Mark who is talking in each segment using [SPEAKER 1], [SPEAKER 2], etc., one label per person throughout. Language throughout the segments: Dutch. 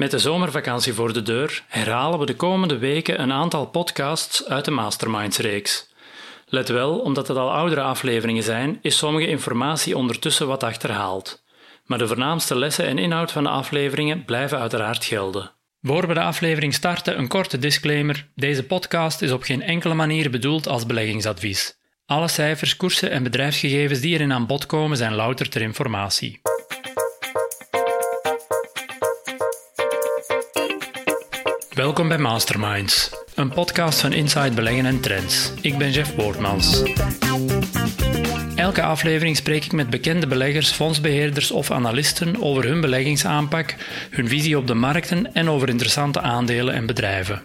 [SPEAKER 1] Met de zomervakantie voor de deur herhalen we de komende weken een aantal podcasts uit de Masterminds-reeks. Let wel, omdat het al oudere afleveringen zijn, is sommige informatie ondertussen wat achterhaald. Maar de voornaamste lessen en inhoud van de afleveringen blijven uiteraard gelden. Voor we de aflevering starten, een korte disclaimer. Deze podcast is op geen enkele manier bedoeld als beleggingsadvies. Alle cijfers, koersen en bedrijfsgegevens die erin aan bod komen zijn louter ter informatie. Welkom bij Masterminds, een podcast van Inside Beleggen en Trends. Ik ben Jeff Boortmans. Elke aflevering spreek ik met bekende beleggers, fondsbeheerders of analisten over hun beleggingsaanpak, hun visie op de markten en over interessante aandelen en bedrijven.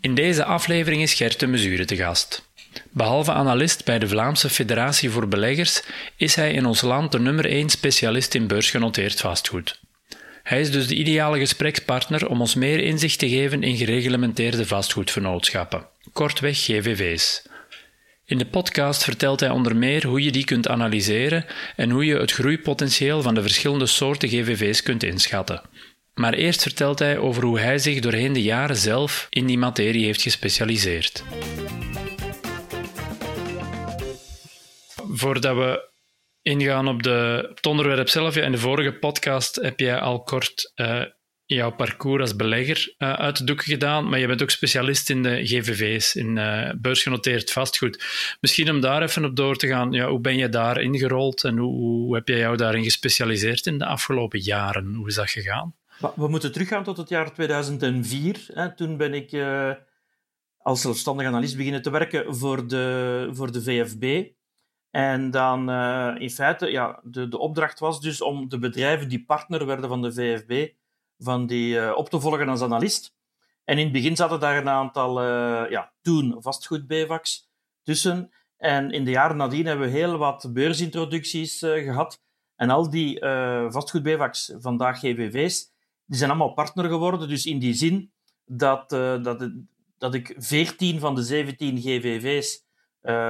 [SPEAKER 1] In deze aflevering is Gert de Mesure te gast. Behalve analist bij de Vlaamse Federatie voor Beleggers is hij in ons land de nummer 1 specialist in beursgenoteerd vastgoed. Hij is dus de ideale gesprekspartner om ons meer inzicht te geven in gereglementeerde vastgoedvernootschappen, kortweg GVV's. In de podcast vertelt hij onder meer hoe je die kunt analyseren en hoe je het groeipotentieel van de verschillende soorten GVV's kunt inschatten. Maar eerst vertelt hij over hoe hij zich doorheen de jaren zelf in die materie heeft gespecialiseerd. Voordat we ingaan op, de, het onderwerp zelf. In de vorige podcast heb jij al kort uh, jouw parcours als belegger uh, uit de doeken gedaan, maar je bent ook specialist in de GVV's, in uh, beursgenoteerd vastgoed. Misschien om daar even op door te gaan, ja, hoe ben je daar ingerold en hoe, hoe heb jij jou daarin gespecialiseerd in de afgelopen jaren? Hoe is dat gegaan?
[SPEAKER 2] We moeten teruggaan tot het jaar 2004. Hè. Toen ben ik als zelfstandig analist beginnen te werken voor de, voor de VFB. En dan uh, in feite, ja, de, de opdracht was dus om de bedrijven die partner werden van de VFB, van die uh, op te volgen als analist. En in het begin zaten daar een aantal, uh, ja, toen vastgoed-BVACs tussen. En in de jaren nadien hebben we heel wat beursintroducties gehad. En al die vastgoed-BVACs, vandaag GVV's, die zijn allemaal partner geworden. Dus in die zin dat, dat, dat ik 14 van de 17 GVV's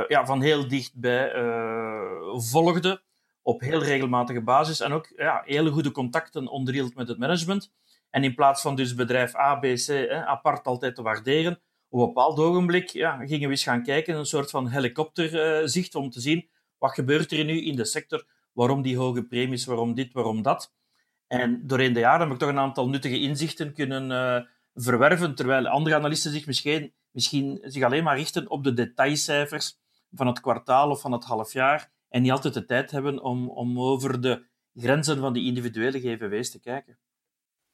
[SPEAKER 2] ja, van heel dichtbij uh, volgde op heel regelmatige basis en ook ja, hele goede contacten onderhield met het management. En in plaats van dus bedrijf A, B, C hè, apart altijd te waarderen, op een bepaald ogenblik ja, gingen we eens gaan kijken, een soort van helikopterzicht om te zien wat gebeurt er nu in de sector, waarom die hoge premies, waarom dit, waarom dat. En doorheen de jaren heb ik toch een aantal nuttige inzichten kunnen verwerven, terwijl andere analisten zich misschien misschien zich alleen maar richten op de detailcijfers van het kwartaal of van het halfjaar en niet altijd de tijd hebben om, om over de grenzen van die individuele GVW's te kijken.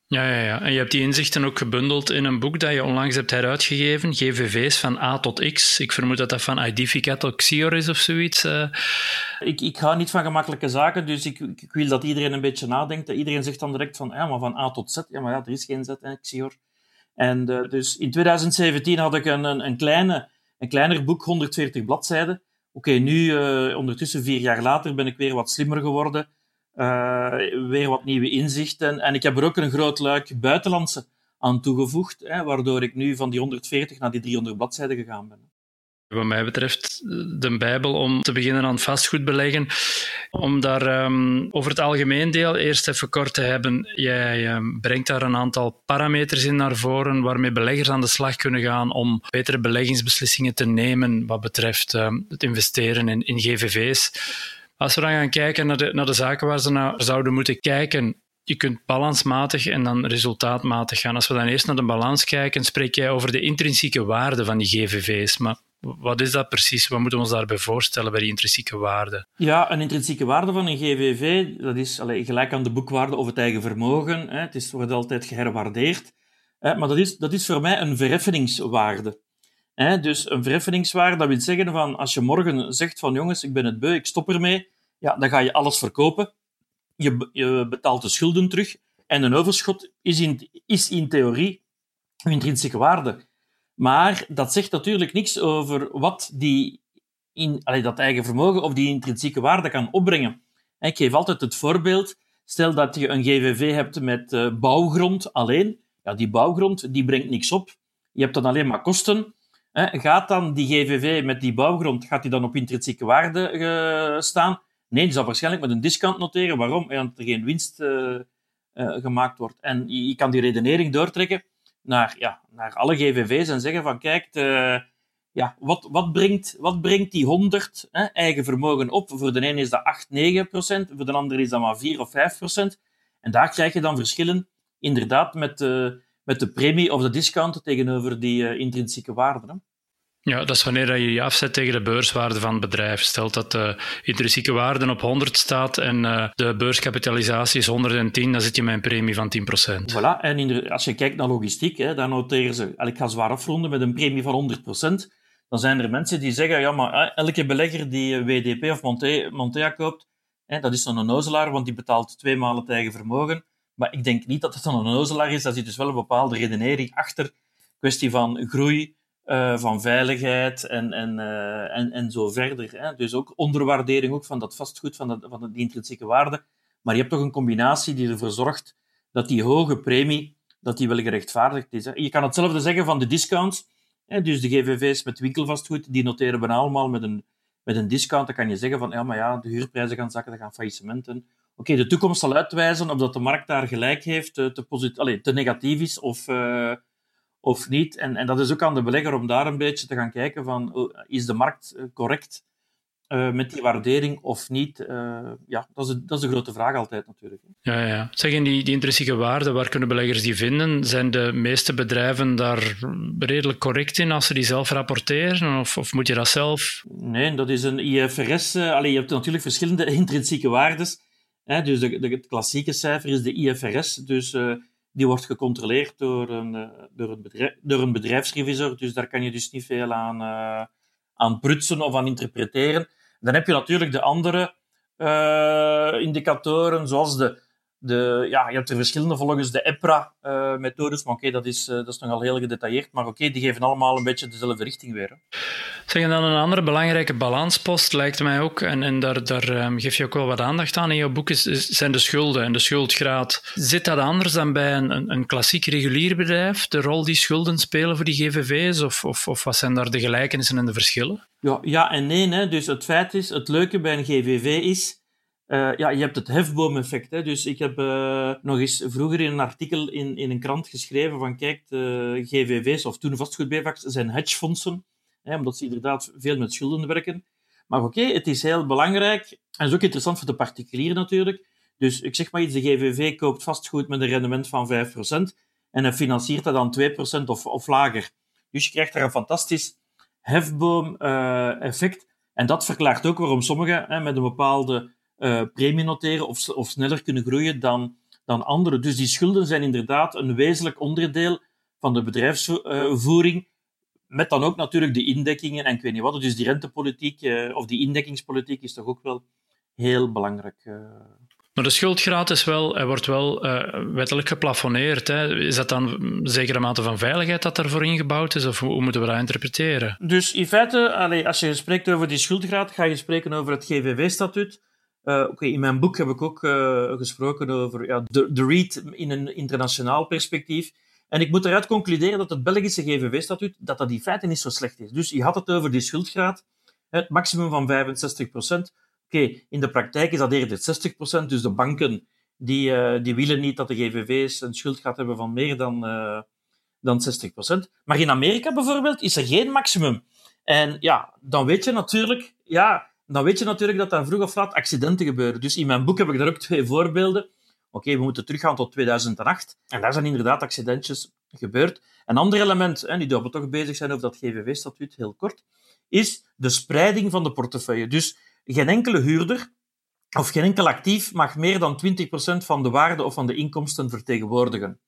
[SPEAKER 1] Ja, ja, ja. En je hebt die inzichten ook gebundeld in een boek dat je onlangs hebt heruitgegeven, GVV's van A tot X. Ik vermoed dat dat van Identificat tot Xior is of zoiets. Uh.
[SPEAKER 2] Ik, ik ga niet van gemakkelijke zaken, dus ik, ik, wil dat iedereen een beetje nadenkt. Iedereen zegt dan direct van, ja, maar van A tot Z. Ja, maar ja, er is geen Z, hè, Xior. En uh, dus in 2017 had ik een, een, een, kleine, een kleiner boek, 140 bladzijden. Oké, nu, uh, ondertussen vier jaar later, ben ik weer wat slimmer geworden. Uh, weer wat nieuwe inzichten. En ik heb er ook een groot luik buitenlandse aan toegevoegd, hè, waardoor ik nu van die 140 naar die 300 bladzijden gegaan ben.
[SPEAKER 1] Wat mij betreft de Bijbel om te beginnen aan vastgoed beleggen. Om daar um, over het algemeen deel eerst even kort te hebben. Jij um, brengt daar een aantal parameters in naar voren waarmee beleggers aan de slag kunnen gaan om betere beleggingsbeslissingen te nemen wat betreft um, het investeren in, in GVV's. Als we dan gaan kijken naar de, naar de zaken waar ze naar zouden moeten kijken, je kunt balansmatig en dan resultaatmatig gaan. Als we dan eerst naar de balans kijken, spreek jij over de intrinsieke waarde van die GVV's. Maar wat is dat precies? Wat moeten we ons daarbij voorstellen bij die intrinsieke waarde?
[SPEAKER 2] Ja, een intrinsieke waarde van een GVV, dat is gelijk aan de boekwaarde of het eigen vermogen. Hè. Het is, wordt altijd geherwaardeerd. Hè. Maar dat is, dat is voor mij een verheffeningswaarde. Hè. Dus een verheffeningswaarde, dat wil zeggen van als je morgen zegt van jongens, ik ben het beu, ik stop ermee, ja, dan ga je alles verkopen. Je, je betaalt de schulden terug en een overschot is in, is in theorie een intrinsieke waarde. Maar dat zegt natuurlijk niks over wat die in, allee, dat eigen vermogen of die intrinsieke waarde kan opbrengen. Ik geef altijd het voorbeeld. Stel dat je een GVV hebt met uh, bouwgrond alleen. Ja, die bouwgrond die brengt niks op. Je hebt dan alleen maar kosten. Gaat dan die GVV met die bouwgrond gaat die dan op intrinsieke waarde uh, staan? Nee, die zal waarschijnlijk met een discount noteren. Waarom? Omdat er geen winst uh, gemaakt wordt. En je, je, kan die redenering doortrekken naar, ja, naar alle GVV's en zeggen van kijk, ja, wat, wat, brengt, wat brengt die 100 hè, eigen vermogen op? Voor de ene is dat 8, 9 procent, voor de andere is dat maar 4 of 5 procent. En daar krijg je dan verschillen, inderdaad, met de, met de premie of de discount tegenover die uh, intrinsieke waarden. Hè.
[SPEAKER 1] Ja, dat is wanneer je je afzet tegen de beurswaarde van het bedrijf. Stelt dat de intrinsieke waarde op 100 staat en uh, de beurskapitalisatie is 110, dan zit je met een premie van 10%.
[SPEAKER 2] Voilà, en de, als je kijkt naar logistiek, hè, dan noteren ze, ik ga zwaar afronden, met een premie van 100%, dan zijn er mensen die zeggen, ja, maar elke belegger die WDP of Montea, koopt, hè, dat is zo'n onnozelaar, want die betaalt twee maanden het eigen vermogen. Maar ik denk niet dat het een onnozelaar is. Daar zit dus wel een bepaalde redenering achter. Kwestie van groei, uh, van veiligheid en, en, uh, en, en zo verder. Hè. Dus ook onderwaardering ook van dat vastgoed, van, dat, van de intrinsieke waarde. Maar je hebt toch een combinatie die ervoor zorgt dat die hoge premie dat die wel gerechtvaardigd is. Hè. Je kan hetzelfde zeggen van de discounts. Dus de GVV's met winkelvastgoed, die noteren we allemaal met een, met een discount. Dan kan je zeggen van, ja, maar ja, de huurprijzen gaan zakken, er gaan faillissementen. Oké, de toekomst zal uitwijzen of dat de markt daar gelijk heeft, te, te, allez, te negatief is of, of niet. En, en dat is ook aan de belegger om daar een beetje te gaan kijken van, oh, is de markt eh, correct uh, met die waardering of niet? Uh, ja, dat is, de, dat is de grote vraag altijd natuurlijk.
[SPEAKER 1] Ja, ja. Zeggen die, die intrinsieke waarden, waar kunnen beleggers die vinden? Zijn de meeste bedrijven daar redelijk correct in als ze die zelf rapporteren? Of, of moet je dat zelf?
[SPEAKER 2] Nee, dat is een IFRS. Uh, allee, je hebt natuurlijk verschillende intrinsieke waarden. Hè, dus de, de, het klassieke cijfer is de IFRS. Dus die wordt gecontroleerd door een, door, een bedrijf, door een bedrijfsrevisor. Dus daar kan je dus niet veel aan, aan prutsen of aan interpreteren. Dan heb je natuurlijk de andere uh, indicatoren, zoals de, de, ja, je hebt er verschillende volgens de EPRA-methodes, maar oké, dat, is, uh, dat is nogal heel gedetailleerd, maar oké, die geven allemaal een beetje dezelfde richting weer. Hè.
[SPEAKER 1] Zeg, dan een andere belangrijke balanspost lijkt mij ook, en, en daar, daar um, geef je ook wel wat aandacht aan in je boek, is, zijn de schulden en de schuldgraad. Zit dat anders dan bij een, een, een klassiek regulier bedrijf, de rol die schulden spelen voor die GVV's, of, of, of wat zijn daar de gelijkenissen en de verschillen?
[SPEAKER 2] Ja, ja en nee. Hè. Dus het feit is, het leuke bij een GVV is, uh, ja, je hebt het hefboomeffect. Hè. Dus ik heb uh, nog eens vroeger in een artikel in, in een krant geschreven van kijk, de GVV's, of toen vastgoedbvacs, zijn hedgefondsen, hè, omdat ze inderdaad veel met schulden werken. Maar oké, het is heel belangrijk, en is ook interessant voor de particulier natuurlijk. Dus ik zeg maar iets, de GVV koopt vastgoed met een rendement van 5% en hij financiert dat dan 2% of, of lager. Dus je krijgt daar een fantastisch hefboom-effect. Uh, en dat verklaart ook waarom sommigen met een bepaalde uh, premie noteren of, of sneller kunnen groeien dan, dan anderen. Dus die schulden zijn inderdaad een wezenlijk onderdeel van de bedrijfsvoering. Met dan ook natuurlijk de indekkingen en ik weet niet wat. Dus die rentepolitiek uh, of die indekkingspolitiek is toch ook wel heel belangrijk. Uh.
[SPEAKER 1] Maar de schuldgraad is wel, hij wordt wel uh, wettelijk geplafonneerd. Hè. Is dat dan een zekere mate van veiligheid dat daarvoor ingebouwd is? Of hoe, moeten we dat interpreteren?
[SPEAKER 2] Dus in feite, allee, als je spreekt over die schuldgraad, ga je spreken over het GVV-statuut. Uh, in mijn boek heb ik ook uh, gesproken over ja, de, de REIT in een internationaal perspectief. En ik moet eruit concluderen dat het Belgische GVV-statuut dat dat in feite niet zo slecht is. Dus je had het over die schuldgraad, het maximum van 65 procent. Oké, in de praktijk is dat eerder 60 procent. Dus de banken die, uh, die willen niet dat de GVV's een schuldgraad hebben van meer dan, dan 60 procent. Maar in Amerika bijvoorbeeld is er geen maximum. En ja, dan weet je natuurlijk, ja, dan weet je natuurlijk dat daar vroeg of laat accidenten gebeuren. Dus in mijn boek heb ik daar ook twee voorbeelden. Oké, we moeten teruggaan tot 2008. En daar zijn inderdaad accidentjes gebeurd. Een ander element, en die we toch bezig zijn over dat GVV-statuut, heel kort, is de spreiding van de portefeuille. Dus geen enkele huurder of geen enkel actief mag meer dan 20% van de waarde of van de inkomsten vertegenwoordigen.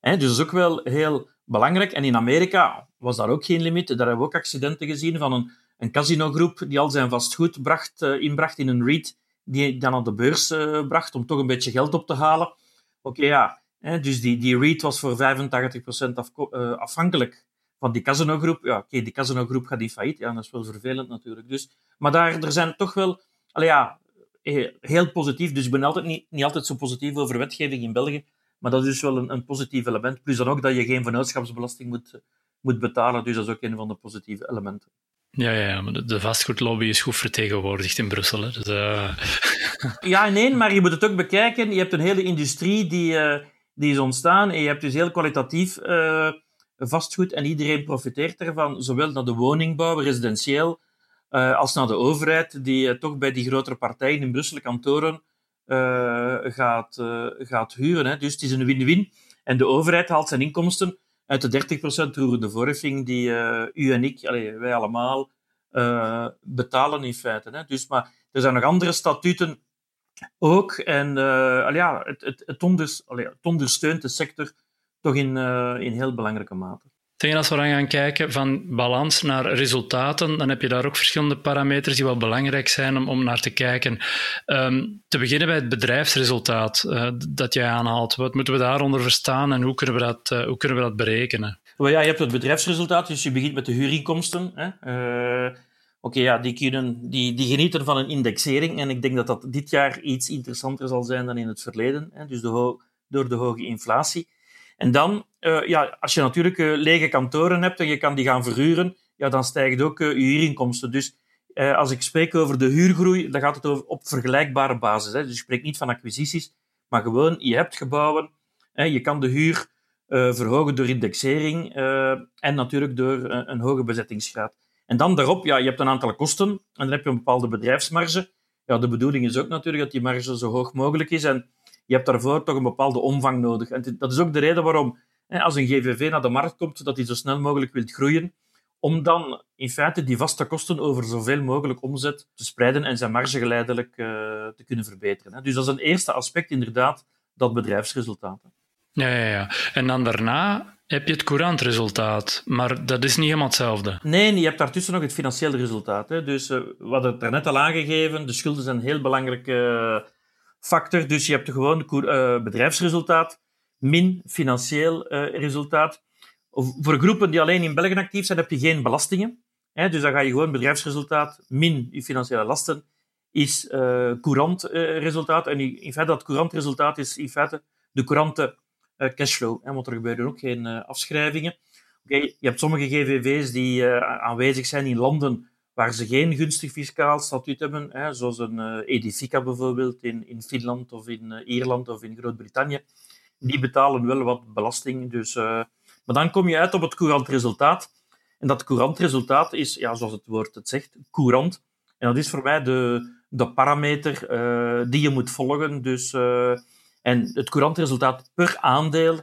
[SPEAKER 2] dus dat is ook wel heel belangrijk. En in Amerika was daar ook geen limiet. Daar hebben we ook accidenten gezien van een een casinogroep die al zijn vastgoed bracht, uh, inbracht in een REIT, die dan aan de beurs uh, bracht om toch een beetje geld op te halen. Oké, ja. Dus die, die REIT was voor 85% af, uh, afhankelijk van die casinogroep. Ja, oké, okay, die casinogroep gaat in failliet. Ja, dat is wel vervelend natuurlijk. Dus, maar daar er zijn toch wel... Ja, heel positief. Dus ik ben altijd niet, niet altijd zo positief over wetgeving in België. Maar dat is dus wel een, een positief element. Plus dan ook dat je geen vennootschapsbelasting moet, moet betalen. Dus dat is ook een van de positieve elementen.
[SPEAKER 1] Ja, ja, maar de vastgoedlobby is goed vertegenwoordigd in Brussel. Hè. Dus, uh...
[SPEAKER 2] Ja, nee, maar je moet het ook bekijken. Je hebt een hele industrie die, uh, die is ontstaan en je hebt dus heel kwalitatief uh, vastgoed en iedereen profiteert ervan, zowel naar de woningbouw, residentieel, als naar de overheid, die toch bij die grotere partijen in Brussel kantoren gaat, gaat huren. Hè. Dus het is een win-win. En de overheid haalt zijn inkomsten uit de 30% roerende voorheffing die uh, u en ik, wij allemaal, uh, betalen in feite. Hè. Dus, maar er zijn nog andere statuten ook. En uh, ja, het, het, het, onders, allez, het ondersteunt de sector toch in, in heel belangrijke mate.
[SPEAKER 1] Tegen als we dan gaan kijken van balans naar resultaten, dan heb je daar ook verschillende parameters die wel belangrijk zijn om, om naar te kijken. Um, te beginnen bij het bedrijfsresultaat uh, dat jij aanhaalt. Wat moeten we daaronder verstaan en hoe kunnen we dat, uh, hoe kunnen we dat berekenen?
[SPEAKER 2] Well, ja, je hebt het bedrijfsresultaat, dus je begint met de huurinkomsten. Uh, Oké, okay, ja, die, kunnen, die, die genieten van een indexering. En ik denk dat dat dit jaar iets interessanter zal zijn dan in het verleden. Hè, dus door de hoge inflatie. En dan, uh, ja, als je natuurlijk uh, lege kantoren hebt en je kan die gaan verhuren, ja, dan stijgt ook uh, je huurinkomsten. Dus als ik spreek over de huurgroei, dan gaat het over, op vergelijkbare basis. Hè. Dus ik spreek niet van acquisities, maar gewoon, je hebt gebouwen, hè, je kan de huur verhogen door indexering en natuurlijk door een hoge bezettingsgraad. En dan daarop, ja, je hebt een aantal kosten en dan heb je een bepaalde bedrijfsmarge. Ja, de bedoeling is ook natuurlijk dat die marge zo hoog mogelijk is. En je hebt daarvoor toch een bepaalde omvang nodig. En dat is ook de reden waarom, als een GVV naar de markt komt, dat hij zo snel mogelijk wil groeien, om dan in feite die vaste kosten over zoveel mogelijk omzet te spreiden en zijn marge geleidelijk uh, te kunnen verbeteren. Dus dat is een eerste aspect, inderdaad, dat bedrijfsresultaat.
[SPEAKER 1] Ja, ja, ja. En dan daarna heb je het courantresultaat, maar dat is niet helemaal hetzelfde.
[SPEAKER 2] Nee, je hebt daartussen nog het financiële resultaat. Hè. Dus uh, we hadden het daarnet al aangegeven, de schulden zijn een heel belangrijke uh, factor. Dus je hebt gewoon uh, bedrijfsresultaat min financieel resultaat. Voor groepen die alleen in België actief zijn, heb je geen belastingen. Dus dan ga je gewoon bedrijfsresultaat min je financiële lasten is courant resultaat. En in feite, dat courant resultaat is in feite de courante cashflow. Want er gebeuren ook geen afschrijvingen. Okay, je hebt sommige GVV's die aanwezig zijn in landen waar ze geen gunstig fiscaal statuut hebben, hè, zoals een Edifica bijvoorbeeld in, in Finland of in Ierland of in Groot-Brittannië. Die betalen wel wat belasting. Dus, maar dan kom je uit op het courant resultaat. En dat courant resultaat is, ja, zoals het woord het zegt, courant. En dat is voor mij de, de parameter die je moet volgen. Dus en het courantresultaat per aandeel,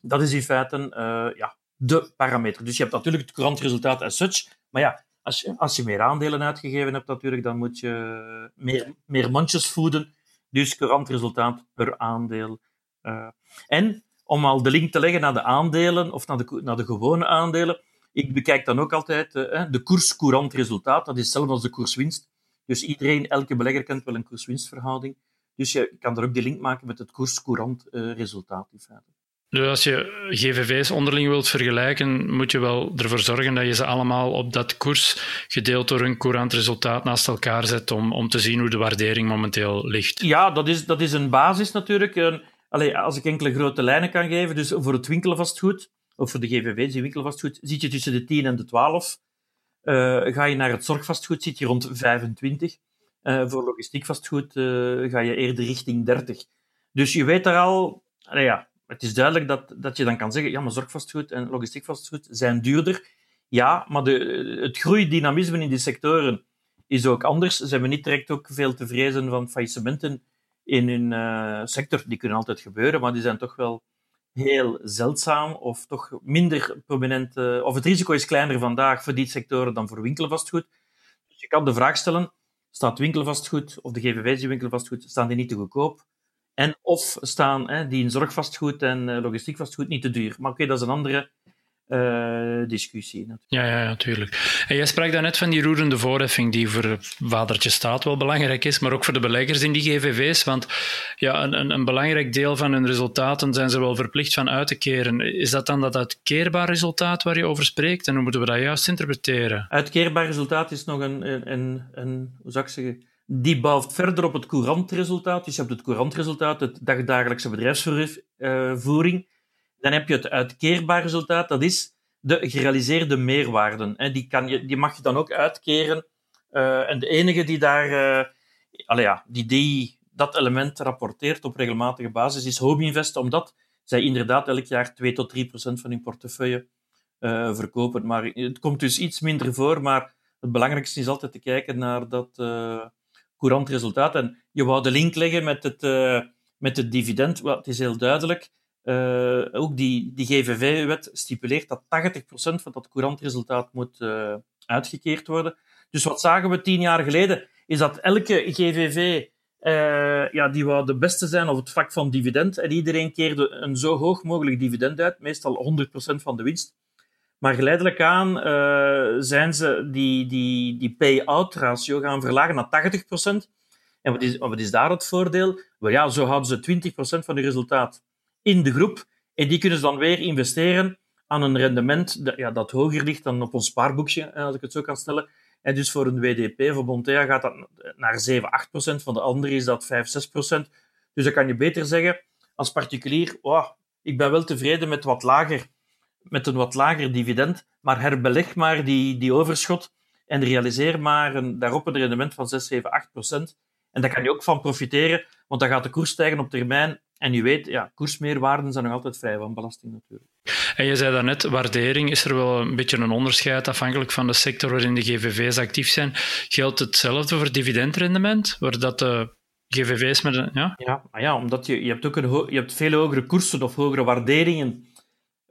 [SPEAKER 2] dat is in feite uh, ja, de parameter. Dus je hebt natuurlijk het courantresultaat as such, maar ja, als je, als je meer aandelen uitgegeven hebt natuurlijk, dan moet je meer, meer mandjes voeden. Dus courantresultaat per aandeel. Uh, en om al de link te leggen naar de aandelen of naar de, naar de gewone aandelen, ik bekijk dan ook altijd uh, de koers-courant resultaat. Dat is hetzelfde als de koerswinst. Dus iedereen, elke belegger kent wel een koers-winstverhouding. Dus je kan er ook die link maken met het koerscourant uh, resultaat in feite.
[SPEAKER 1] Dus als je GVV's onderling wilt vergelijken, moet je wel ervoor zorgen dat je ze allemaal op dat koers, gedeeld door een courant resultaat, naast elkaar zet om, om te zien hoe de waardering momenteel ligt.
[SPEAKER 2] Ja, dat is, dat is een basis natuurlijk. Een, allez, als ik enkele grote lijnen kan geven, dus voor het winkelvastgoed, of voor de GVV's in winkelvastgoed, zit je tussen de 10 en de 12. Uh, ga je naar het zorgvastgoed, zit je rond 25. Uh, voor logistiek vastgoed uh, ga je eerder richting 30. Dus je weet daar al, nou ja, het is duidelijk dat, dat je dan kan zeggen, ja, maar zorgvastgoed en logistiek vastgoed zijn duurder. Ja, maar de, het groeidynamisme in die sectoren is ook anders. Ze hebben niet direct ook veel te vrezen van faillissementen in hun uh, sector. Die kunnen altijd gebeuren, maar die zijn toch wel heel zeldzaam of toch minder prominent. of het risico is kleiner vandaag voor die sectoren dan voor winkelvastgoed. Dus je kan de vraag stellen, staat winkelvastgoed of de GVV's die winkelvastgoed, staan die niet te goedkoop? En of staan hè, die in zorgvastgoed en uh, logistiek vastgoed niet te duur? Maar oké, okay, dat is een andere uh, discussie.
[SPEAKER 1] Ja, ja, natuurlijk. En jij sprak daarnet van die roerende voorheffing, die voor vadertje staat wel belangrijk is, maar ook voor de beleggers in die GVV's. Want ja, een, een, belangrijk deel van hun resultaten zijn ze wel verplicht van uit te keren. Is dat dan dat uitkeerbaar resultaat waar je over spreekt? En hoe moeten we dat juist interpreteren?
[SPEAKER 2] Uitkeerbaar resultaat is nog een, een, een hoe zou ik zeggen, die bouwt verder op het courantresultaat. Dus je hebt het courantresultaat, het dagdagelijkse bedrijfsvoering. Dan heb je het uitkeerbaar resultaat, dat is de gerealiseerde meerwaarden. Die, kan je, die mag je dan ook uitkeren. Uh, en de enige die daar, allee, ja, die, die dat element rapporteert op regelmatige basis is Homeinvest, omdat zij inderdaad elk jaar 2 tot 3 procent van hun portefeuille verkopen. Maar het komt dus iets minder voor, maar het belangrijkste is altijd te kijken naar dat courant resultaat. En je wou de link leggen met het, met het dividend. Het is heel duidelijk. Uh, ook die, die GVV-wet stipuleert dat 80% van dat courantresultaat moet uh, uitgekeerd worden. Dus wat zagen we tien jaar geleden? Is dat elke GVV ja, die wou de beste zijn op het vlak van dividend. En iedereen keerde een zo hoog mogelijk dividend uit, meestal 100% van de winst. Maar geleidelijk aan zijn ze die, die, die pay-out ratio gaan verlagen naar 80%. En wat is, wat is daar het voordeel? Ja, zo houden ze 20% van hun resultaat in de groep. En die kunnen ze dan weer investeren aan een rendement dat, ja, dat hoger ligt dan op ons spaarboekje, als ik het zo kan stellen. En dus voor een WDP, voor Montea, gaat dat naar 7, 8 procent. Van de andere is dat 5, 6 procent. Dus dan kan je beter zeggen, als particulier, ik ben wel tevreden met, wat lager, met een wat lager dividend, maar herbeleg maar die, die overschot en realiseer maar een, daarop een rendement van 6, 7, 8 procent. En daar kan je ook van profiteren, want dan gaat de koers stijgen op termijn en je weet, ja, koersmeerwaarden zijn nog altijd vrij van belasting natuurlijk.
[SPEAKER 1] En je zei daarnet, waardering is er wel een beetje een onderscheid afhankelijk van de sector waarin de GVV's actief zijn. Geldt hetzelfde voor dividendrendement, waar dat de GVV's met een... Ja,
[SPEAKER 2] ja, maar ja omdat je, je hebt ook een je hebt veel hogere koersen of hogere waarderingen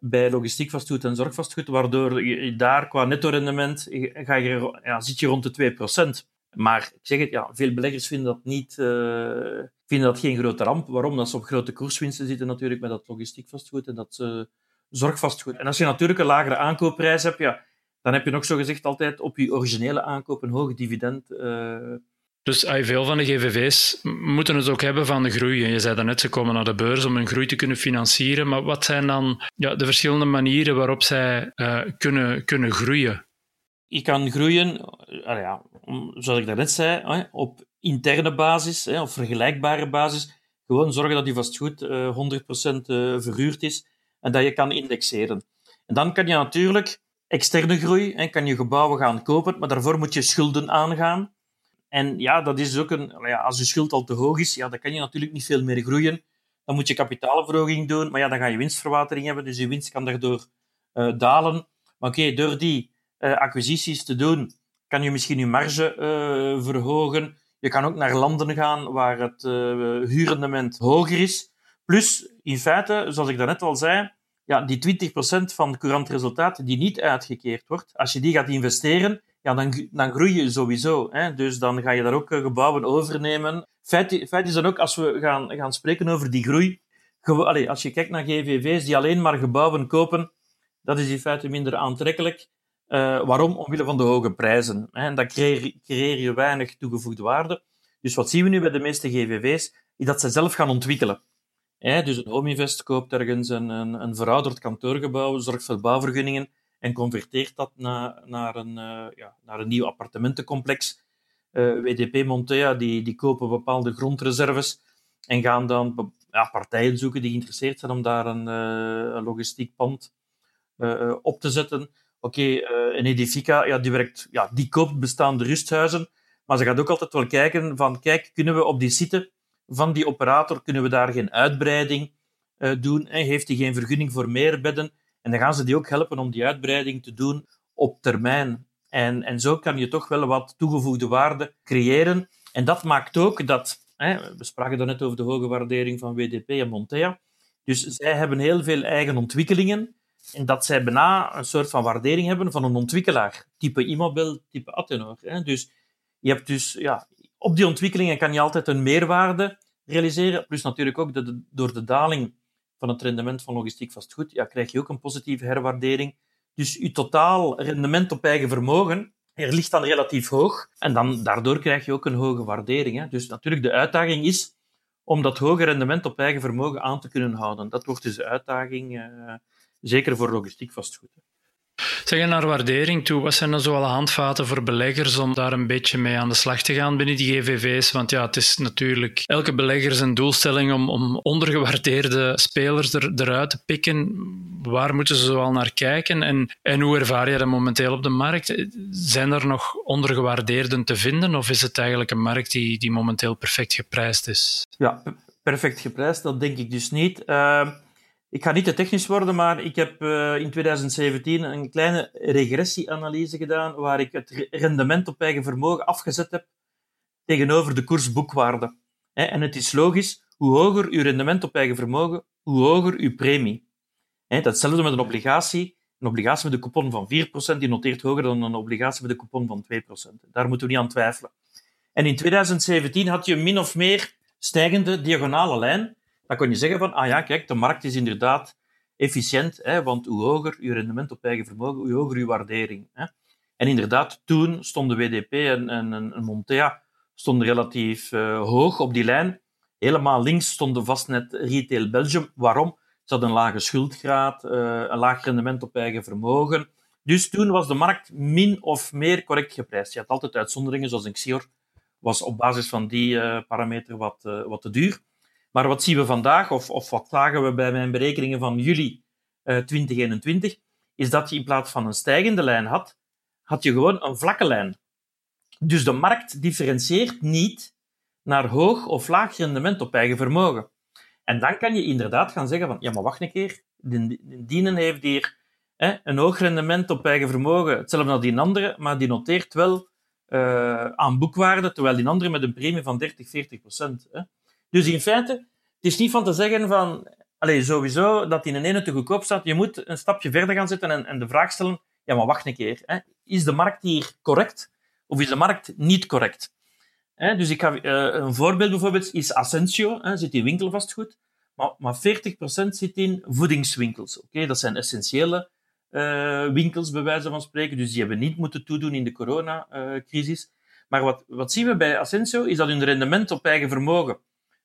[SPEAKER 2] bij logistiek vastgoed en zorgvastgoed, waardoor je daar qua netto-rendement ga ja, zit je rond de 2%. Maar ik zeg het, ja, veel beleggers vinden dat, niet, uh, vinden dat geen grote ramp. Waarom? Dat ze op grote koerswinsten zitten natuurlijk met dat logistiek vastgoed en dat uh, zorgvastgoed. En als je natuurlijk een lagere aankoopprijs hebt, ja, dan heb je nog zo gezegd altijd op je originele aankoop een hoog dividend. Uh...
[SPEAKER 1] Dus veel van de GVV's moeten het ook hebben van de groei. Je zei daarnet, ze komen naar de beurs om hun groei te kunnen financieren. Maar wat zijn dan ja, de verschillende manieren waarop zij uh, kunnen, kunnen groeien?
[SPEAKER 2] Je kan groeien, ja, zoals ik daarnet zei, op interne basis of vergelijkbare basis. Gewoon zorgen dat je vastgoed 100% eh, eh, verhuurd is en dat je kan indexeren. En dan kan je natuurlijk externe groei, en kan je gebouwen gaan kopen, maar daarvoor moet je schulden aangaan. En ja, dat is ook een, als je schuld al te hoog is, ja, dan kan je natuurlijk niet veel meer groeien. Dan moet je kapitaalverhoging doen, maar ja, dan ga je winstverwatering hebben, dus je winst kan daardoor uh, dalen. Maar oké, door die uh, acquisities te doen, kan je misschien je marge uh, verhogen. Je kan ook naar landen gaan waar het huurrendement hoger is. Plus, in feite, zoals ik daarnet al zei, ja, die 20% van courant resultaat die niet uitgekeerd wordt, als je die gaat investeren, ja, dan, dan groei je sowieso. Hè? Dus dan ga je daar ook gebouwen overnemen. Feit, feit is dan ook, als we gaan, gaan spreken over die groei, als je kijkt naar GVV's die alleen maar gebouwen kopen, dat is in feite minder aantrekkelijk. Uh, waarom? Omwille van de hoge prijzen. Hè. En dan creëer, creëer, je weinig toegevoegde waarde. Dus wat zien we nu bij de meeste GVV's? Is dat ze zelf gaan ontwikkelen. Hè, dus een Homeinvest koopt ergens een, een, een, verouderd kantoorgebouw, zorgt voor bouwvergunningen en converteert dat na, naar, een, uh, ja, naar een nieuw appartementencomplex. Eh, WDP Montea die, die kopen bepaalde grondreserves en gaan dan ja, partijen zoeken die geïnteresseerd zijn om daar een, een logistiek pand op te zetten Oké, een Edifica, ja, die, werkt, ja, die koopt bestaande rusthuizen, maar ze gaat ook altijd wel kijken van, kijk, kunnen we op die site van die operator, kunnen we daar geen uitbreiding doen? En heeft hij geen vergunning voor meer bedden? En dan gaan ze die ook helpen om die uitbreiding te doen op termijn. En, en zo kan je toch wel wat toegevoegde waarde creëren. En dat maakt ook dat, hè, we spraken net over de hoge waardering van WDP en Montea, dus zij hebben heel veel eigen ontwikkelingen en dat zij bijna een soort van waardering hebben van een ontwikkelaar, type Immobel, type Attenor. Hè. Dus je hebt dus, ja, op die ontwikkelingen kan je altijd een meerwaarde realiseren. Plus natuurlijk ook door de daling van het rendement van logistiek vastgoed, ja, krijg je ook een positieve herwaardering. Dus je totaal rendement op eigen vermogen er ligt dan relatief hoog. En dan, daardoor krijg je ook een hoge waardering. Hè. Dus natuurlijk, de uitdaging is om dat hoge rendement op eigen vermogen aan te kunnen houden. Dat wordt dus de uitdaging. Uh, Zeker voor logistiek vastgoed.
[SPEAKER 1] Zeg naar waardering toe, wat zijn dan zo alle handvaten voor beleggers om daar een beetje mee aan de slag te gaan binnen die GVV's? Want ja, het is natuurlijk elke belegger zijn doelstelling om, om ondergewaardeerde spelers er, eruit te pikken. Waar moeten ze zoal naar kijken en, en hoe ervaar je dat momenteel op de markt? Zijn er nog ondergewaardeerden te vinden of is het eigenlijk een markt die, die momenteel perfect geprijsd is?
[SPEAKER 2] Ja, perfect geprijsd, dat denk ik dus niet. Uh, ik ga niet te technisch worden, maar ik heb uh, in 2017 een kleine regressieanalyse gedaan waar ik het rendement op eigen vermogen afgezet heb tegenover de koersboekwaarde. En het is logisch, hoe hoger uw rendement op eigen vermogen, hoe hoger uw premie. Hetzelfde met een obligatie. Een obligatie met een coupon van 4% die noteert hoger dan een obligatie met een coupon van 2%. Daar moeten we niet aan twijfelen. En in 2017 had je min of meer stijgende diagonale lijn dan kon je zeggen van, ah ja, kijk, de markt is inderdaad efficiënt, hè, want hoe hoger je rendement op eigen vermogen, hoe hoger je waardering. Hè. En inderdaad, toen stonden WDP en, en, en Montea stonden relatief uh, hoog op die lijn. Helemaal links stonden vastnet Retail Belgium. Waarom? Ze hadden een lage schuldgraad, uh, een laag rendement op eigen vermogen. Dus toen was de markt min of meer correct geprijsd. Je had altijd uitzonderingen, zoals een Xior was op basis van die uh, parameter wat, wat te duur. Maar wat zien we vandaag, of, of wat zagen we bij mijn berekeningen van juli uh, eh, 2021, is dat je in plaats van een stijgende lijn had, had je gewoon een vlakke lijn. Dus de markt differentieert niet naar hoog of laag rendement op eigen vermogen. En dan kan je inderdaad gaan zeggen van, ja, maar wacht een keer, dienen heeft hier hè, een hoog rendement op eigen vermogen, hetzelfde als die andere, maar die noteert wel uh, aan boekwaarde, terwijl die andere met een premie van 30, 40 procent. Dus in feite, het is niet van te zeggen van, allez, sowieso dat in een ene te goedkoop staat. Je moet een stapje verder gaan zitten en, en de vraag stellen, ja, maar wacht een keer. Hè. Is de markt hier correct of is de markt niet correct? Hè, dus ik ga, uh, een voorbeeld bijvoorbeeld is Ascensio, hè, zit in winkelvastgoed, maar, maar 40% zit in voedingswinkels. Oké, dat zijn essentiële uh, winkels, bij wijze van spreken, dus die hebben niet moeten toedoen in de coronacrisis. Uh, maar wat, wat zien we bij Ascensio, is dat hun rendement op eigen vermogen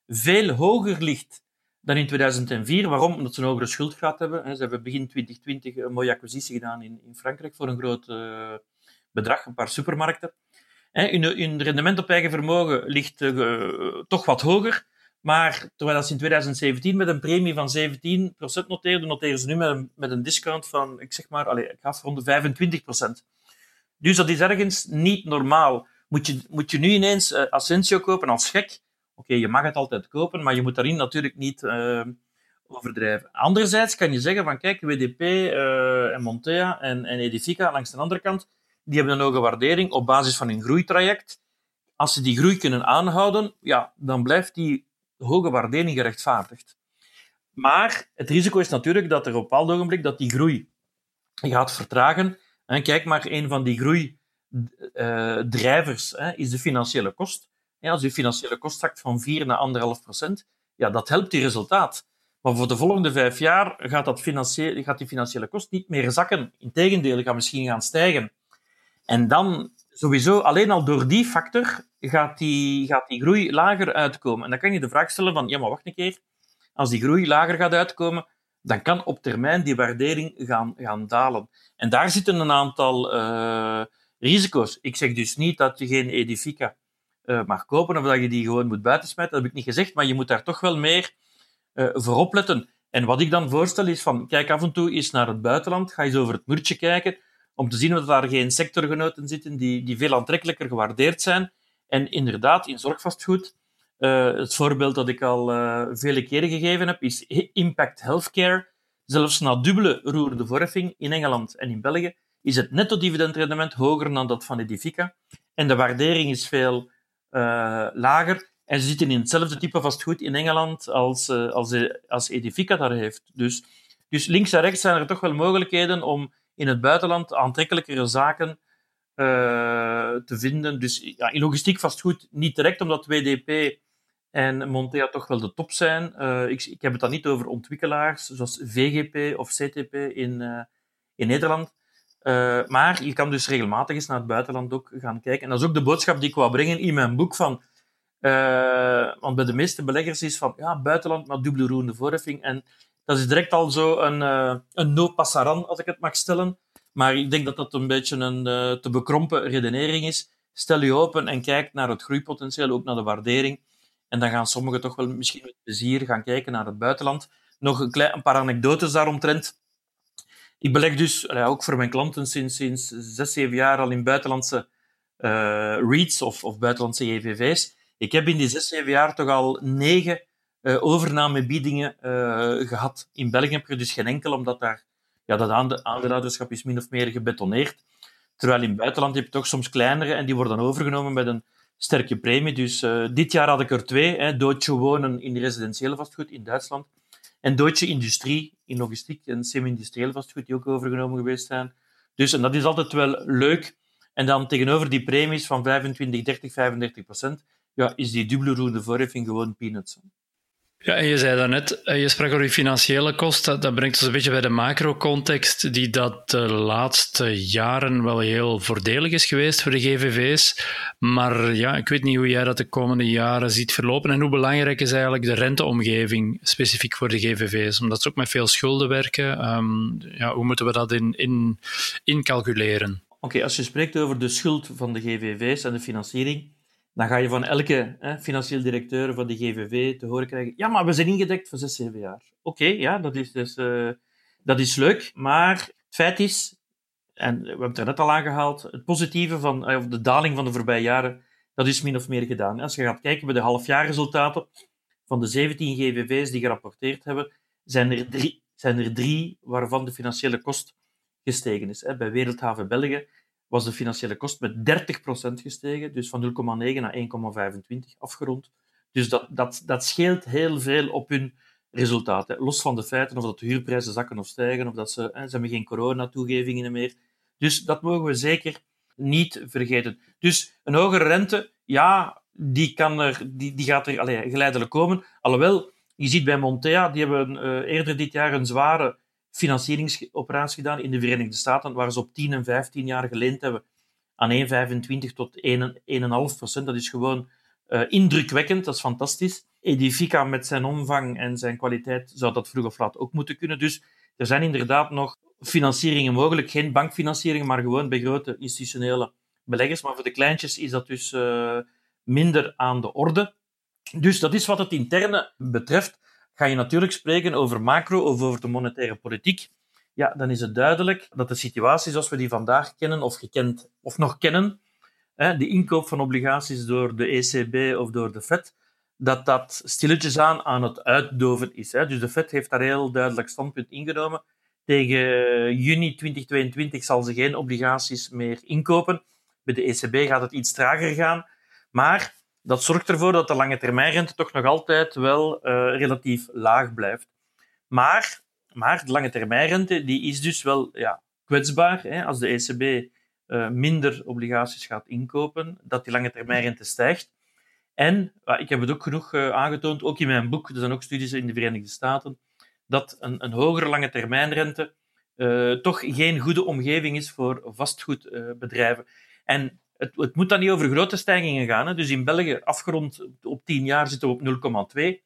[SPEAKER 2] veel hoger ligt dan in 2004. Waarom? Omdat ze een hogere schuldgraad hebben. Ze hebben begin 2020 een mooie acquisitie gedaan in, Frankrijk voor een groot uh, bedrag, een paar supermarkten. Hun, rendement op eigen vermogen ligt uh, toch wat hoger. Maar terwijl ze in 2017 met een premie van 17% noteerden, noteren ze nu met een, met een discount van, ik zeg maar, allez, ik ga rond de 25%. Dus dat is ergens niet normaal. Moet je, moet je nu ineens uh, kopen als gek, Oké, je mag het altijd kopen, maar je moet daarin natuurlijk niet uh, overdrijven. Anderzijds kan je zeggen van, kijk, WDP uh, en Montea en, Edifica langs de andere kant, die hebben een hoge waardering op basis van hun groeitraject. Als ze die groei kunnen aanhouden, ja, dan blijft die hoge waardering gerechtvaardigd. Maar het risico is natuurlijk dat er op een bepaald ogenblik dat die groei gaat vertragen. En kijk maar, een van die groeidrijvers is de financiële kost. Als je financiële kost zakt van 4 naar 1,5 procent, ja, dat helpt die resultaat. Maar voor de volgende vijf jaar gaat, dat gaat die financiële kost niet meer zakken. Integendeel, gaat misschien gaan stijgen. En dan, sowieso, alleen al door die factor, gaat die, gaat die groei lager uitkomen. En dan kan je de vraag stellen van, ja, maar wacht een keer. Als die groei lager gaat uitkomen, dan kan op termijn die waardering gaan, gaan dalen. En daar zitten een aantal uh, risico's. Ik zeg dus niet dat je geen edifica uh, mag kopen of dat je die gewoon moet buitensmijten. Dat heb ik niet gezegd, maar je moet daar toch wel meer uh, voor opletten. En wat ik dan voorstel is van, kijk af en toe eens naar het buitenland, ga eens over het muurtje kijken, om te zien of daar geen sectorgenoten zitten die, die veel aantrekkelijker gewaardeerd zijn. En inderdaad, in zorgvastgoed, uh, het voorbeeld dat ik al vele keren gegeven heb, is Impact Healthcare. Zelfs na dubbele roerende verheffing in Engeland en in België is het netto dividendrendement hoger dan dat van Edifica. En de waardering is veel lager. En ze zitten in hetzelfde type vastgoed in Engeland als, uh, als, eh, als Edifica daar heeft. Dus, dus links en rechts zijn er toch wel mogelijkheden om in het buitenland aantrekkelijkere zaken te vinden. Dus ja, in logistiek vastgoed niet direct, omdat WDP en Montea toch wel de top zijn. Ik, ik, heb het dan niet over ontwikkelaars zoals VGP of CTP in, in Nederland. Uh, maar je kan dus regelmatig eens naar het buitenland ook gaan kijken. En dat is ook de boodschap die ik wou brengen in mijn boek. Van, uh, want bij de meeste beleggers is van ja, buitenland met dubbele roerende voorheffing. En dat is direct al zo een, uh, een no passaran, als ik het mag stellen. Maar ik denk dat dat een beetje een te bekrompen redenering is. Stel je open en kijk naar het groeipotentieel, ook naar de waardering. En dan gaan sommigen toch wel misschien met plezier gaan kijken naar het buitenland. Nog een, klein, een paar anekdotes daaromtrent. Ik beleg dus, ook voor mijn klanten, sinds, sinds zes, zeven jaar al in buitenlandse uh, REITs of, of buitenlandse EVV's. Ik heb in die zes, zeven jaar toch al negen uh, overnamebiedingen uh, gehad. In België heb je dus geen enkel, omdat daar ja, dat aandeelhouderschap is min of meer gebetoneerd. Terwijl in het buitenland heb je toch soms kleinere en die worden overgenomen met een sterke premie. Dus dit jaar had ik er twee. Hè. Wonen in residentiële vastgoed in Duitsland. En Deutsche Industrie in logistiek en semi-industrieel vastgoed, die ook overgenomen geweest zijn. Dus en dat is altijd wel leuk. En dan tegenover die premies van 25, 30, 35 procent, ja, is die dubbele roende voorheffing gewoon peanuts.
[SPEAKER 1] Ja, en je zei daarnet, eh, je sprak over die financiële kosten. Dat brengt ons een beetje bij de macro-context, die dat de laatste jaren wel heel voordelig is geweest voor de GVV's. Maar ja, ik weet niet hoe jij dat de komende jaren ziet verlopen en hoe belangrijk is eigenlijk de renteomgeving specifiek voor de GVV's, omdat ze ook met veel schulden werken. Um, ja, hoe moeten we dat in, in, incalculeren?
[SPEAKER 2] Oké, als je spreekt over de schuld van de GVV's en de financiering, dan ga je van elke hè, financieel directeur van de GVV te horen krijgen: ja, maar we zijn ingedekt voor 6, 7 jaar. Oké, ja, dat is, dus, uh, dat is leuk. Maar het feit is, en we hebben het net al aangehaald, het positieve van uh, de daling van de voorbije jaren, dat is min of meer gedaan. Als je gaat kijken bij de halfjaarresultaten van de 17 GVV's die gerapporteerd hebben, zijn er drie, zijn er drie waarvan de financiële kost gestegen is. Bij Wereldhaven België was de financiële kost met 30% gestegen, dus van 0,9 naar 1,25 afgerond. Dus dat, dat, dat scheelt heel veel op hun resultaten. Los van de feiten of dat de huurprijzen zakken of stijgen, of dat ze, hè, ze hebben geen corona-toegevingen meer. Dus dat mogen we zeker niet vergeten. Dus een hogere rente, ja, die, kan er, die, die gaat er allez, geleidelijk komen. Alhoewel, je ziet bij Montea, die hebben uh, eerder dit jaar een zware financieringsoperatie gedaan in de Verenigde Staten, waar ze op 10 en 15 jaar geleend hebben aan 1,25 tot 1,5 procent. Dat is gewoon uh, indrukwekkend, dat is fantastisch. Edifica met zijn omvang en zijn kwaliteit zou dat vroeg of laat ook moeten kunnen. Dus er zijn inderdaad nog financieringen mogelijk. Geen bankfinancieringen, maar gewoon bij grote institutionele beleggers. Maar voor de kleintjes is dat dus uh, minder aan de orde. Dus dat is wat het interne betreft ga je natuurlijk spreken over macro of over de monetaire politiek, ja, dan is het duidelijk dat de situatie zoals we die vandaag kennen of gekend of nog kennen, de inkoop van obligaties door de ECB of door de Fed, dat dat stilletjes aan aan het uitdoven is. Dus de Fed heeft daar heel duidelijk standpunt ingenomen. Tegen juni 2022 zal ze geen obligaties meer inkopen. Bij de ECB gaat het iets trager gaan. Maar dat zorgt ervoor dat de lange termijnrente toch nog altijd wel uh, relatief laag blijft. Maar, maar de lange termijnrente die is dus wel ja, kwetsbaar. Hè, als de ECB eh, minder obligaties gaat inkopen, dat die lange termijnrente stijgt. En, ik heb het ook genoeg uh, aangetoond, ook in mijn boek, er zijn ook studies in de Verenigde Staten, dat een, een hogere lange termijnrente toch geen goede omgeving is voor vastgoedbedrijven. En het, het, moet dan niet over grote stijgingen gaan. Hè. Dus in België, afgerond op 10 jaar, zitten we op 0,2.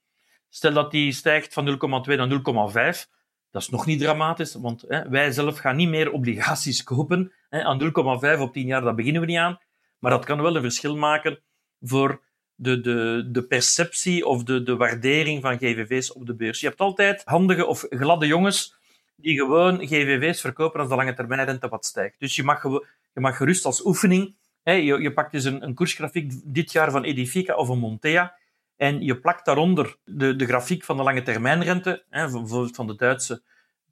[SPEAKER 2] Stel dat die stijgt van 0,2 naar 0,5. Dat is nog niet dramatisch, want hè, wij zelf gaan niet meer obligaties kopen. Hè. Aan 0,5 op 10 jaar, dat beginnen we niet aan. Maar dat kan wel een verschil maken voor de, de, de perceptie of de, de waardering van GVV's op de beurs. Je hebt altijd handige of gladde jongens die gewoon GVV's verkopen als de lange termijn rente wat stijgt. Dus je mag, je mag gerust als oefening je, je pakt dus een, een koersgrafiek dit jaar van Edifica of een Montea en je plakt daaronder de, de grafiek van de lange termijnrente, hè, bijvoorbeeld van de Duitse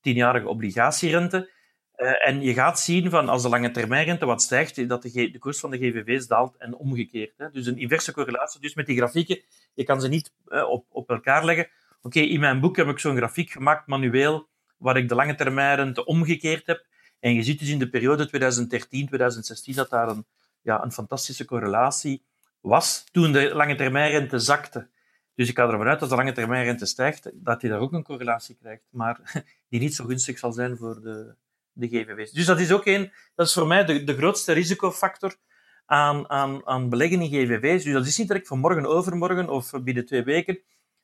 [SPEAKER 2] tienjarige obligatierente. Uh, en je gaat zien van als de lange termijnrente wat stijgt, dat de, de koers van de GVV's daalt en omgekeerd. Hè. Dus een inverse correlatie. Dus met die grafieken, je kan ze niet op, op elkaar leggen. Oké, in mijn boek heb ik zo'n grafiek gemaakt, manueel, waar ik de lange termijnrente omgekeerd heb. En je ziet dus in de periode 2013-2016 dat daar een, ja, een fantastische correlatie was toen de lange termijnrente zakte. Dus ik ga ervan uit dat de lange termijnrente stijgt, dat hij daar ook een correlatie krijgt, maar die niet zo gunstig zal zijn voor de, de GVV's. Dus dat is ook een, dat is voor mij de, de grootste risicofactor aan, aan, aan beleggen in GVV's. Dus dat is niet direct van morgen overmorgen of binnen twee weken,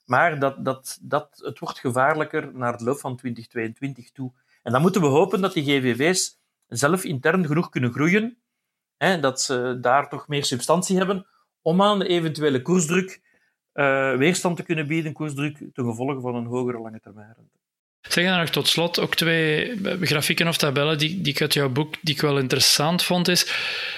[SPEAKER 2] maar dat, dat, dat, het wordt gevaarlijker naar de loop van 2022 toe. En dan moeten we hopen dat die GVV's zelf intern genoeg kunnen groeien, dat ze daar toch meer substantie hebben om aan de eventuele koersdruk uh, weerstand te kunnen bieden, koersdruk ten gevolge van een hogere lange termijn rente.
[SPEAKER 1] Zeg dan nog tot slot ook twee grafieken of tabellen die, die ik uit jouw boek die ik wel interessant vond. Is,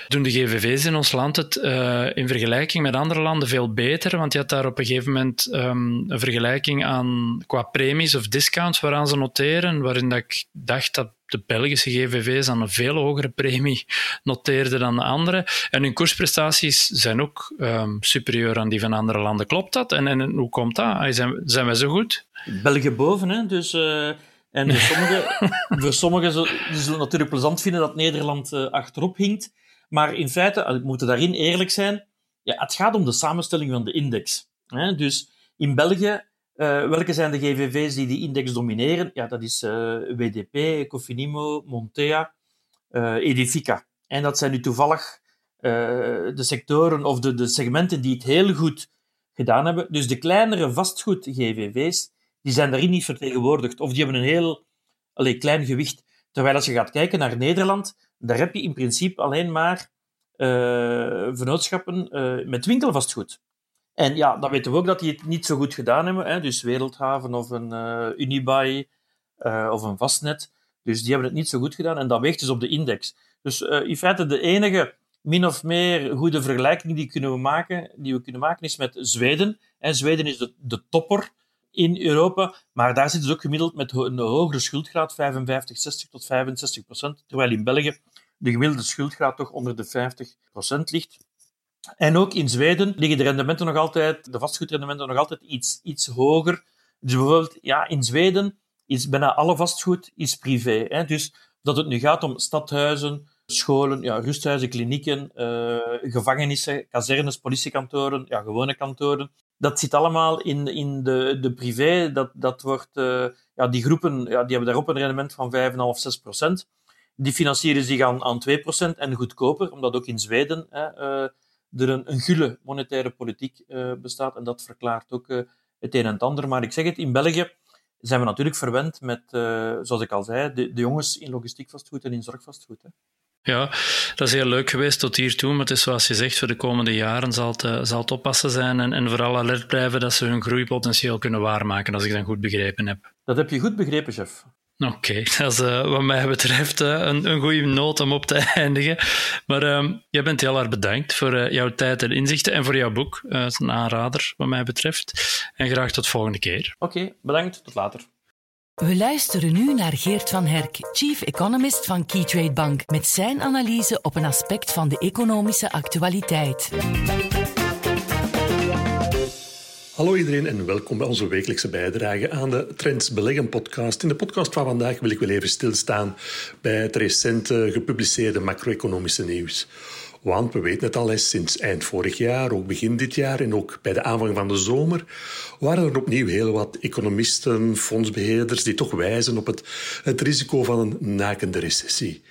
[SPEAKER 1] doen de GVV's in ons land het uh, in vergelijking met andere landen veel beter? Want je had daar op een gegeven moment um, een vergelijking aan qua premies of discounts waaraan ze noteren, waarin dat ik dacht dat de Belgische GVV's aan een veel hogere premie noteerden dan de andere. En hun koersprestaties zijn ook um, superieur aan die van andere landen. Klopt dat? En, en hoe komt dat? Zijn, zijn wij zo goed?
[SPEAKER 2] België boven, hè? Dus, uh, en voor sommigen, voor sommigen zullen het natuurlijk plezant vinden dat Nederland uh, achterop hinkt. Maar in feite, we moeten daarin eerlijk zijn, ja, het gaat om de samenstelling van de index. Hè? Dus in België uh, welke zijn de GVV's die die index domineren? Ja, dat is uh, WDP, Cofinimo, Montea, uh, Edifica. En dat zijn nu toevallig de sectoren of de, de segmenten die het heel goed gedaan hebben. Dus de kleinere vastgoed-GVV's, die zijn daarin niet vertegenwoordigd. Of die hebben een heel allee, klein gewicht. Terwijl als je gaat kijken naar Nederland, daar heb je in principe alleen maar vernootschappen met winkelvastgoed. En ja, dan weten we ook dat die het niet zo goed gedaan hebben. Hè? Dus Wereldhaven of een uh, Unibuy uh, of een Vastnet. Dus die hebben het niet zo goed gedaan. En dat weegt dus op de index. Dus uh, in feite de enige min of meer goede vergelijking die, kunnen we, maken, die we kunnen maken is met Zweden. En Zweden is de, de topper in Europa, maar daar zitten ze ook gemiddeld met een hogere schuldgraad, 55, 60 tot 65 procent, terwijl in België de gemiddelde schuldgraad toch onder de 50 procent ligt. En ook in Zweden liggen de rendementen nog altijd, de vastgoedrendementen nog altijd iets, iets hoger. Dus bijvoorbeeld, ja, in Zweden is bijna alle vastgoed is privé. Hè? Dus dat het nu gaat om stadhuizen, scholen, ja, rusthuizen, klinieken, uh, gevangenissen, kazernes, politiekantoren, ja, gewone kantoren. Dat zit allemaal in, in de, de privé. Dat, dat wordt, uh, ja, die groepen ja, die hebben daarop een rendement van 5,5, 6 procent. Die financieren zich aan, aan 2 procent en goedkoper, omdat ook in Zweden hè, uh, er een, een gulle monetaire politiek uh, bestaat. En dat verklaart ook uh, het een en het ander. Maar ik zeg het, in België zijn we natuurlijk verwend met, uh, zoals ik al zei, de, de, jongens in logistiek vastgoed en in zorgvastgoed. Hè.
[SPEAKER 1] Ja, dat is heel leuk geweest tot hiertoe. Maar het is zoals je zegt, voor de komende jaren zal het, zal het oppassen zijn en, en vooral alert blijven dat ze hun groeipotentieel kunnen waarmaken, als ik dat goed begrepen heb.
[SPEAKER 2] Dat heb je goed begrepen, chef.
[SPEAKER 1] Oké, dat is uh, wat mij betreft uh, een, een goede noot om op te eindigen. Maar uh, jij bent heel erg bedankt voor uh, jouw tijd en inzichten en voor jouw boek. het is een aanrader wat mij betreft. En graag tot volgende keer.
[SPEAKER 2] Oké, bedankt. Tot later.
[SPEAKER 3] We luisteren nu naar Geert van Herk, Chief Economist van Keytrade Bank, met zijn analyse op een aspect van de economische actualiteit.
[SPEAKER 4] Hallo iedereen en welkom bij onze wekelijkse bijdrage aan de Trends Beleggen podcast. In de podcast van vandaag wil ik wel even stilstaan bij het recente gepubliceerde macro-economische nieuws. Want we weten het al eens, sinds eind vorig jaar, ook begin dit jaar en ook bij de aanvang van de zomer, waren er opnieuw heel wat economisten, fondsbeheerders die toch wijzen op het, het risico van een nakende recessie.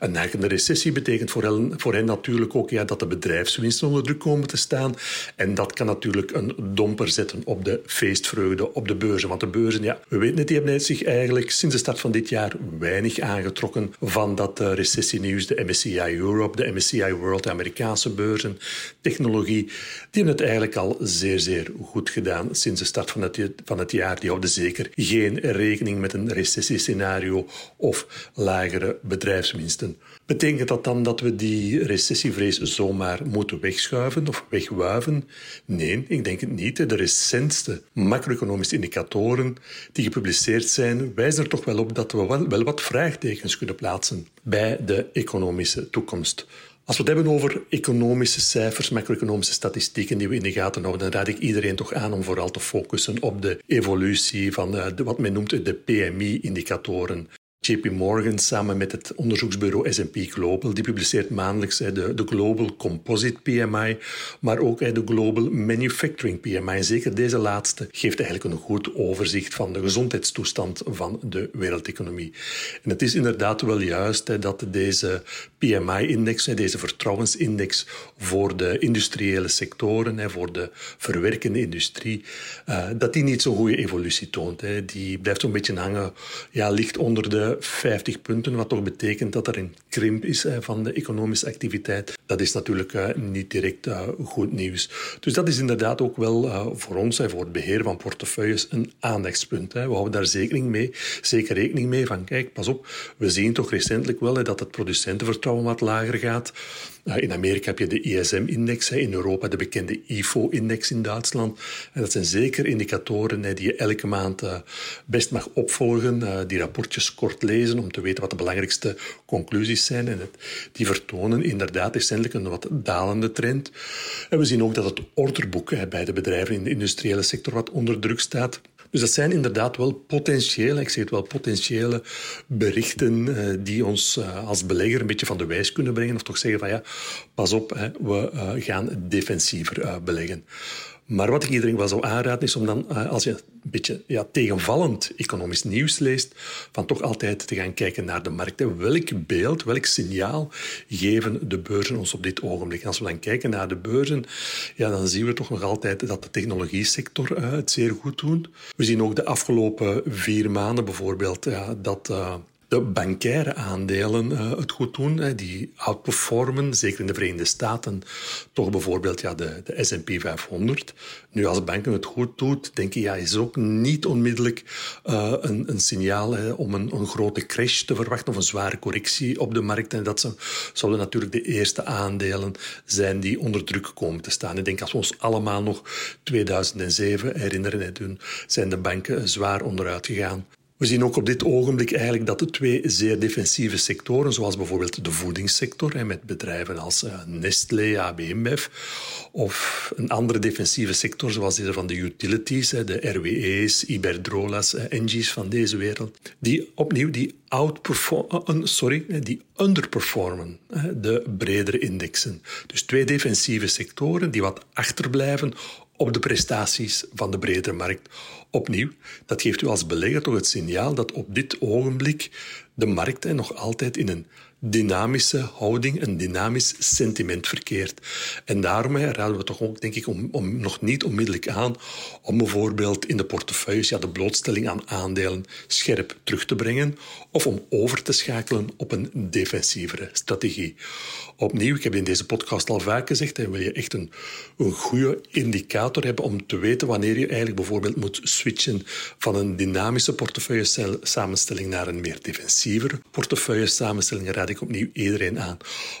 [SPEAKER 4] Een neigende recessie betekent voor hen, voor hen natuurlijk ook ja, dat de bedrijfswinsten onder druk komen te staan. En dat kan natuurlijk een domper zetten op de feestvreugde op de beurzen. Want de beurzen, ja, we weten het, die hebben zich eigenlijk sinds de start van dit jaar weinig aangetrokken van dat uh, recessienieuws. De MSCI Europe, de MSCI World, de Amerikaanse beurzen, technologie, die hebben het eigenlijk al zeer, zeer goed gedaan sinds de start van het, van het jaar. Die houden zeker geen rekening met een recessiescenario of lagere bedrijfswinsten. Betekent dat dan dat we die recessievrees zomaar moeten wegschuiven of wegwuiven? Nee, ik denk het niet. De recentste macro-economische indicatoren die gepubliceerd zijn, wijzen er toch wel op dat we wel, wat vraagtekens kunnen plaatsen bij de economische toekomst. Als we het hebben over economische cijfers, macro-economische statistieken die we in de gaten houden, dan raad ik iedereen toch aan om vooral te focussen op de evolutie van de, wat men noemt de PMI-indicatoren. JP Morgan samen met het onderzoeksbureau S&P Global, die publiceert maandelijks de, de Global Composite PMI, maar ook de Global Manufacturing PMI. En zeker deze laatste geeft eigenlijk een goed overzicht van de gezondheidstoestand van de wereldeconomie. En het is inderdaad wel juist dat deze PMI-index, deze vertrouwensindex voor de industriële sectoren, voor de verwerkende industrie, eh, dat die niet zo'n goede evolutie toont. Die blijft zo'n beetje hangen, ja, ligt onder de de 50 punten, wat toch betekent dat er een krimp is van de economische activiteit. Dat is natuurlijk niet direct goed nieuws. Dus dat is inderdaad ook wel voor ons en voor het beheer van portefeuilles een aandachtspunt. We houden daar zeker, mee, zeker rekening mee van, kijk, pas op, we zien toch recentelijk wel dat het producentenvertrouwen wat lager gaat. In Amerika heb je de ISM-index, in Europa de bekende IFO-index in Duitsland. En dat zijn zeker indicatoren die je elke maand eh, best mag opvolgen, eh, die rapportjes kort lezen om te weten wat de belangrijkste conclusies zijn. En die vertonen inderdaad essentielijk een wat dalende trend. En we zien ook dat het orderboek bij de bedrijven in de industriële sector wat onder druk staat. Dus dat zijn inderdaad wel potentiële, ik zeg het wel, potentiële berichten eh, die ons eh, als belegger een beetje van de wijs kunnen brengen. Of toch zeggen van ja, pas op, hè, we uh, gaan defensiever beleggen. Maar wat ik iedereen wel zou aanraden is om dan, eh, als je een beetje ja, tegenvallend economisch nieuws leest, van toch altijd te gaan kijken naar de markten. Welk beeld, welk signaal geven de beurzen ons op dit ogenblik? En als we dan kijken naar de beurzen, ja, dan zien we toch nog altijd dat de technologie sector uh, het zeer goed doet. We zien ook de afgelopen vier maanden bijvoorbeeld dat... Uh, de bankaire aandelen uh, het goed doen. Hè, die outperformen, zeker in de Verenigde Staten, toch bijvoorbeeld ja, de, de S&P 500. Nu, als banken het goed doet, denk ik, ja, is ook niet onmiddellijk uh, een, een, signaal om een, een, grote crash te verwachten of een zware correctie op de markt. En dat zullen natuurlijk de eerste aandelen zijn die onder druk komen te staan. Ik denk als we ons allemaal nog 2007 herinneren, toen zijn de banken zwaar onderuit gegaan. We zien ook op dit ogenblik eigenlijk dat de twee zeer defensieve sectoren, zoals bijvoorbeeld de voedingssector met bedrijven als eh, Nestlé, AB InBev, of een andere defensieve sector zoals deze van de utilities, de RWE's, Iberdrola's, Engies van deze wereld, die opnieuw die eh, sorry, die underperformen de bredere indexen. Dus twee defensieve sectoren die wat achterblijven op de prestaties van de bredere markt. Opnieuw, dat geeft u als belegger toch het signaal dat op dit ogenblik de markt nog altijd in een dynamische houding, een dynamisch sentiment verkeert. En daarom raden we toch ook, denk ik, om, om nog niet onmiddellijk aan om bijvoorbeeld in de portefeuilles ja, de blootstelling aan aandelen scherp terug te brengen of om over te schakelen op een defensievere strategie. Opnieuw, ik heb in deze podcast al vaak gezegd, wil je echt een, een goede indicator hebben om te weten wanneer je eigenlijk bijvoorbeeld moet switchen van een dynamische portefeuille samenstelling naar een meer defensievere portefeuille samenstelling, ik opnieuw iedereen aan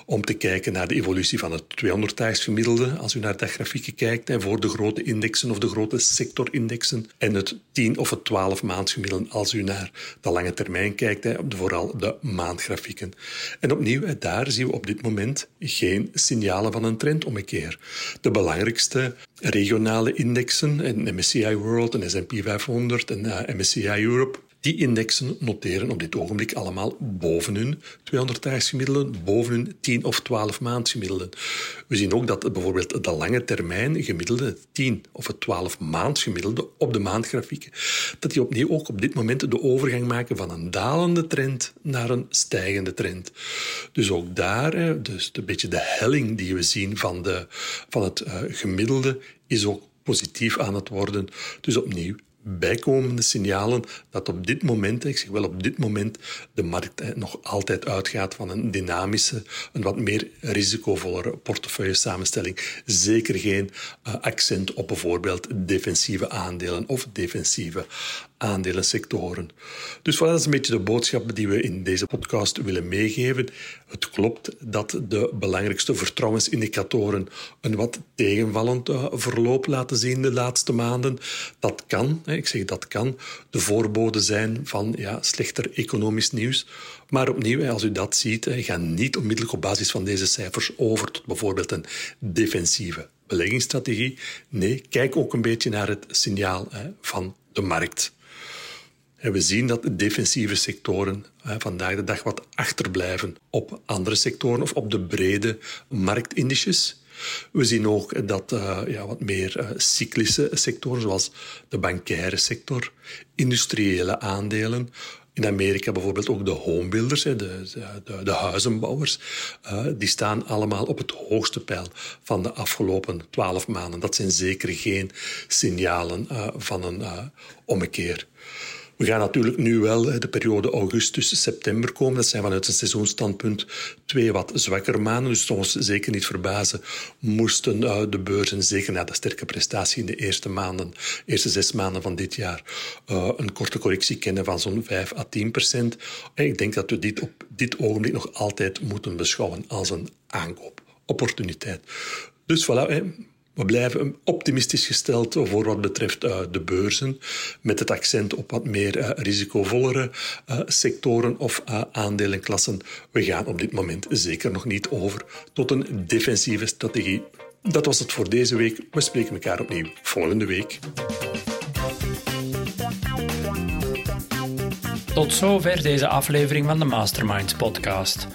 [SPEAKER 4] om te kijken naar de evolutie van het 200-daags gemiddelde, als u naar dat grafieken kijkt, en voor de grote indexen of de grote sectorindexen, en het 10 of het 12 maands gemiddelde als u naar de lange termijn kijkt, vooral de maandgrafieken. En opnieuw, daar zien we op dit moment geen signalen van een trendommekeer. De belangrijkste regionale indexen, een MSCI World, een S&P 500 en eh, MSCI Europe, die indexen noteren op dit ogenblik allemaal boven hun 200 gemiddelden, boven hun 10 of 12 gemiddelden. We zien ook dat bijvoorbeeld de lange termijn gemiddelde 10 of het 12 gemiddelde op de maandgrafieken, dat die opnieuw ook op dit moment de overgang maken van een dalende trend naar een stijgende trend. Dus ook daar, dus een beetje de helling die we zien van, de, van het uh, gemiddelde, is ook positief aan het worden. Dus opnieuw bijkomende signalen dat op dit moment, ik zeg wel op dit moment, de markt nog altijd uitgaat van een dynamische, een wat meer risicovollere portefeuille samenstelling. Zeker geen uh, accent op bijvoorbeeld defensieve aandelen of defensieve aandelensectoren. Dus voilà, dat is een beetje de boodschap die we in deze podcast willen meegeven. Het klopt dat de belangrijkste vertrouwensindicatoren een wat tegenvallend uh, verloop laten zien de laatste maanden. Dat kan, ik zeg dat kan, de voorbode zijn van ja, slechter economisch nieuws. Maar opnieuw, als u dat ziet, ga niet onmiddellijk op basis van deze cijfers over tot bijvoorbeeld een defensieve beleggingsstrategie. Nee, kijk ook een beetje naar het signaal van de markt. En we zien dat de defensieve sectoren vandaag de dag wat achterblijven op andere sectoren of op de brede marktindices. We zien ook dat uh, ja, wat meer uh, cyclische sectoren, zoals de bankaire sector, industriële aandelen, in Amerika bijvoorbeeld ook de homebuilders, de, de, de huizenbouwers, uh, die staan allemaal op het hoogste pijl van de afgelopen twaalf maanden. Dat zijn zeker geen signalen van een ommekeer. We gaan natuurlijk nu wel de periode augustus-september komen. Dat zijn vanuit een seizoensstandpunt twee wat zwakker maanden. Dus ons zeker niet verbazen moesten de beurzen, zeker na de sterke prestatie in de eerste maanden, eerste zes maanden van dit jaar, een korte correctie kennen van zo'n 5 à 10 procent. En ik denk dat we dit op dit ogenblik nog altijd moeten beschouwen als een aankoopopportuniteit. Dus voilà, we blijven optimistisch gesteld voor wat betreft uh, de beurzen, met het accent op wat meer uh, risicovollere uh, sectoren of aandelenklassen. We gaan op dit moment zeker nog niet over tot een defensieve strategie. Dat was het voor deze week. We spreken elkaar opnieuw volgende week.
[SPEAKER 1] Tot zover deze aflevering van de Masterminds podcast.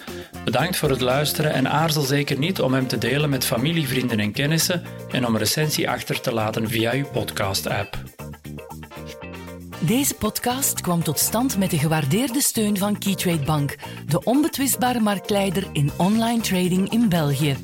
[SPEAKER 1] Bedankt voor het luisteren en aarzel zeker niet om hem te delen met familie, vrienden en kennissen en om een recensie achter te laten via uw podcast-app.
[SPEAKER 3] Deze podcast kwam tot stand met de gewaardeerde steun van Keytrade Bank, de onbetwistbare marktleider in online trading in België.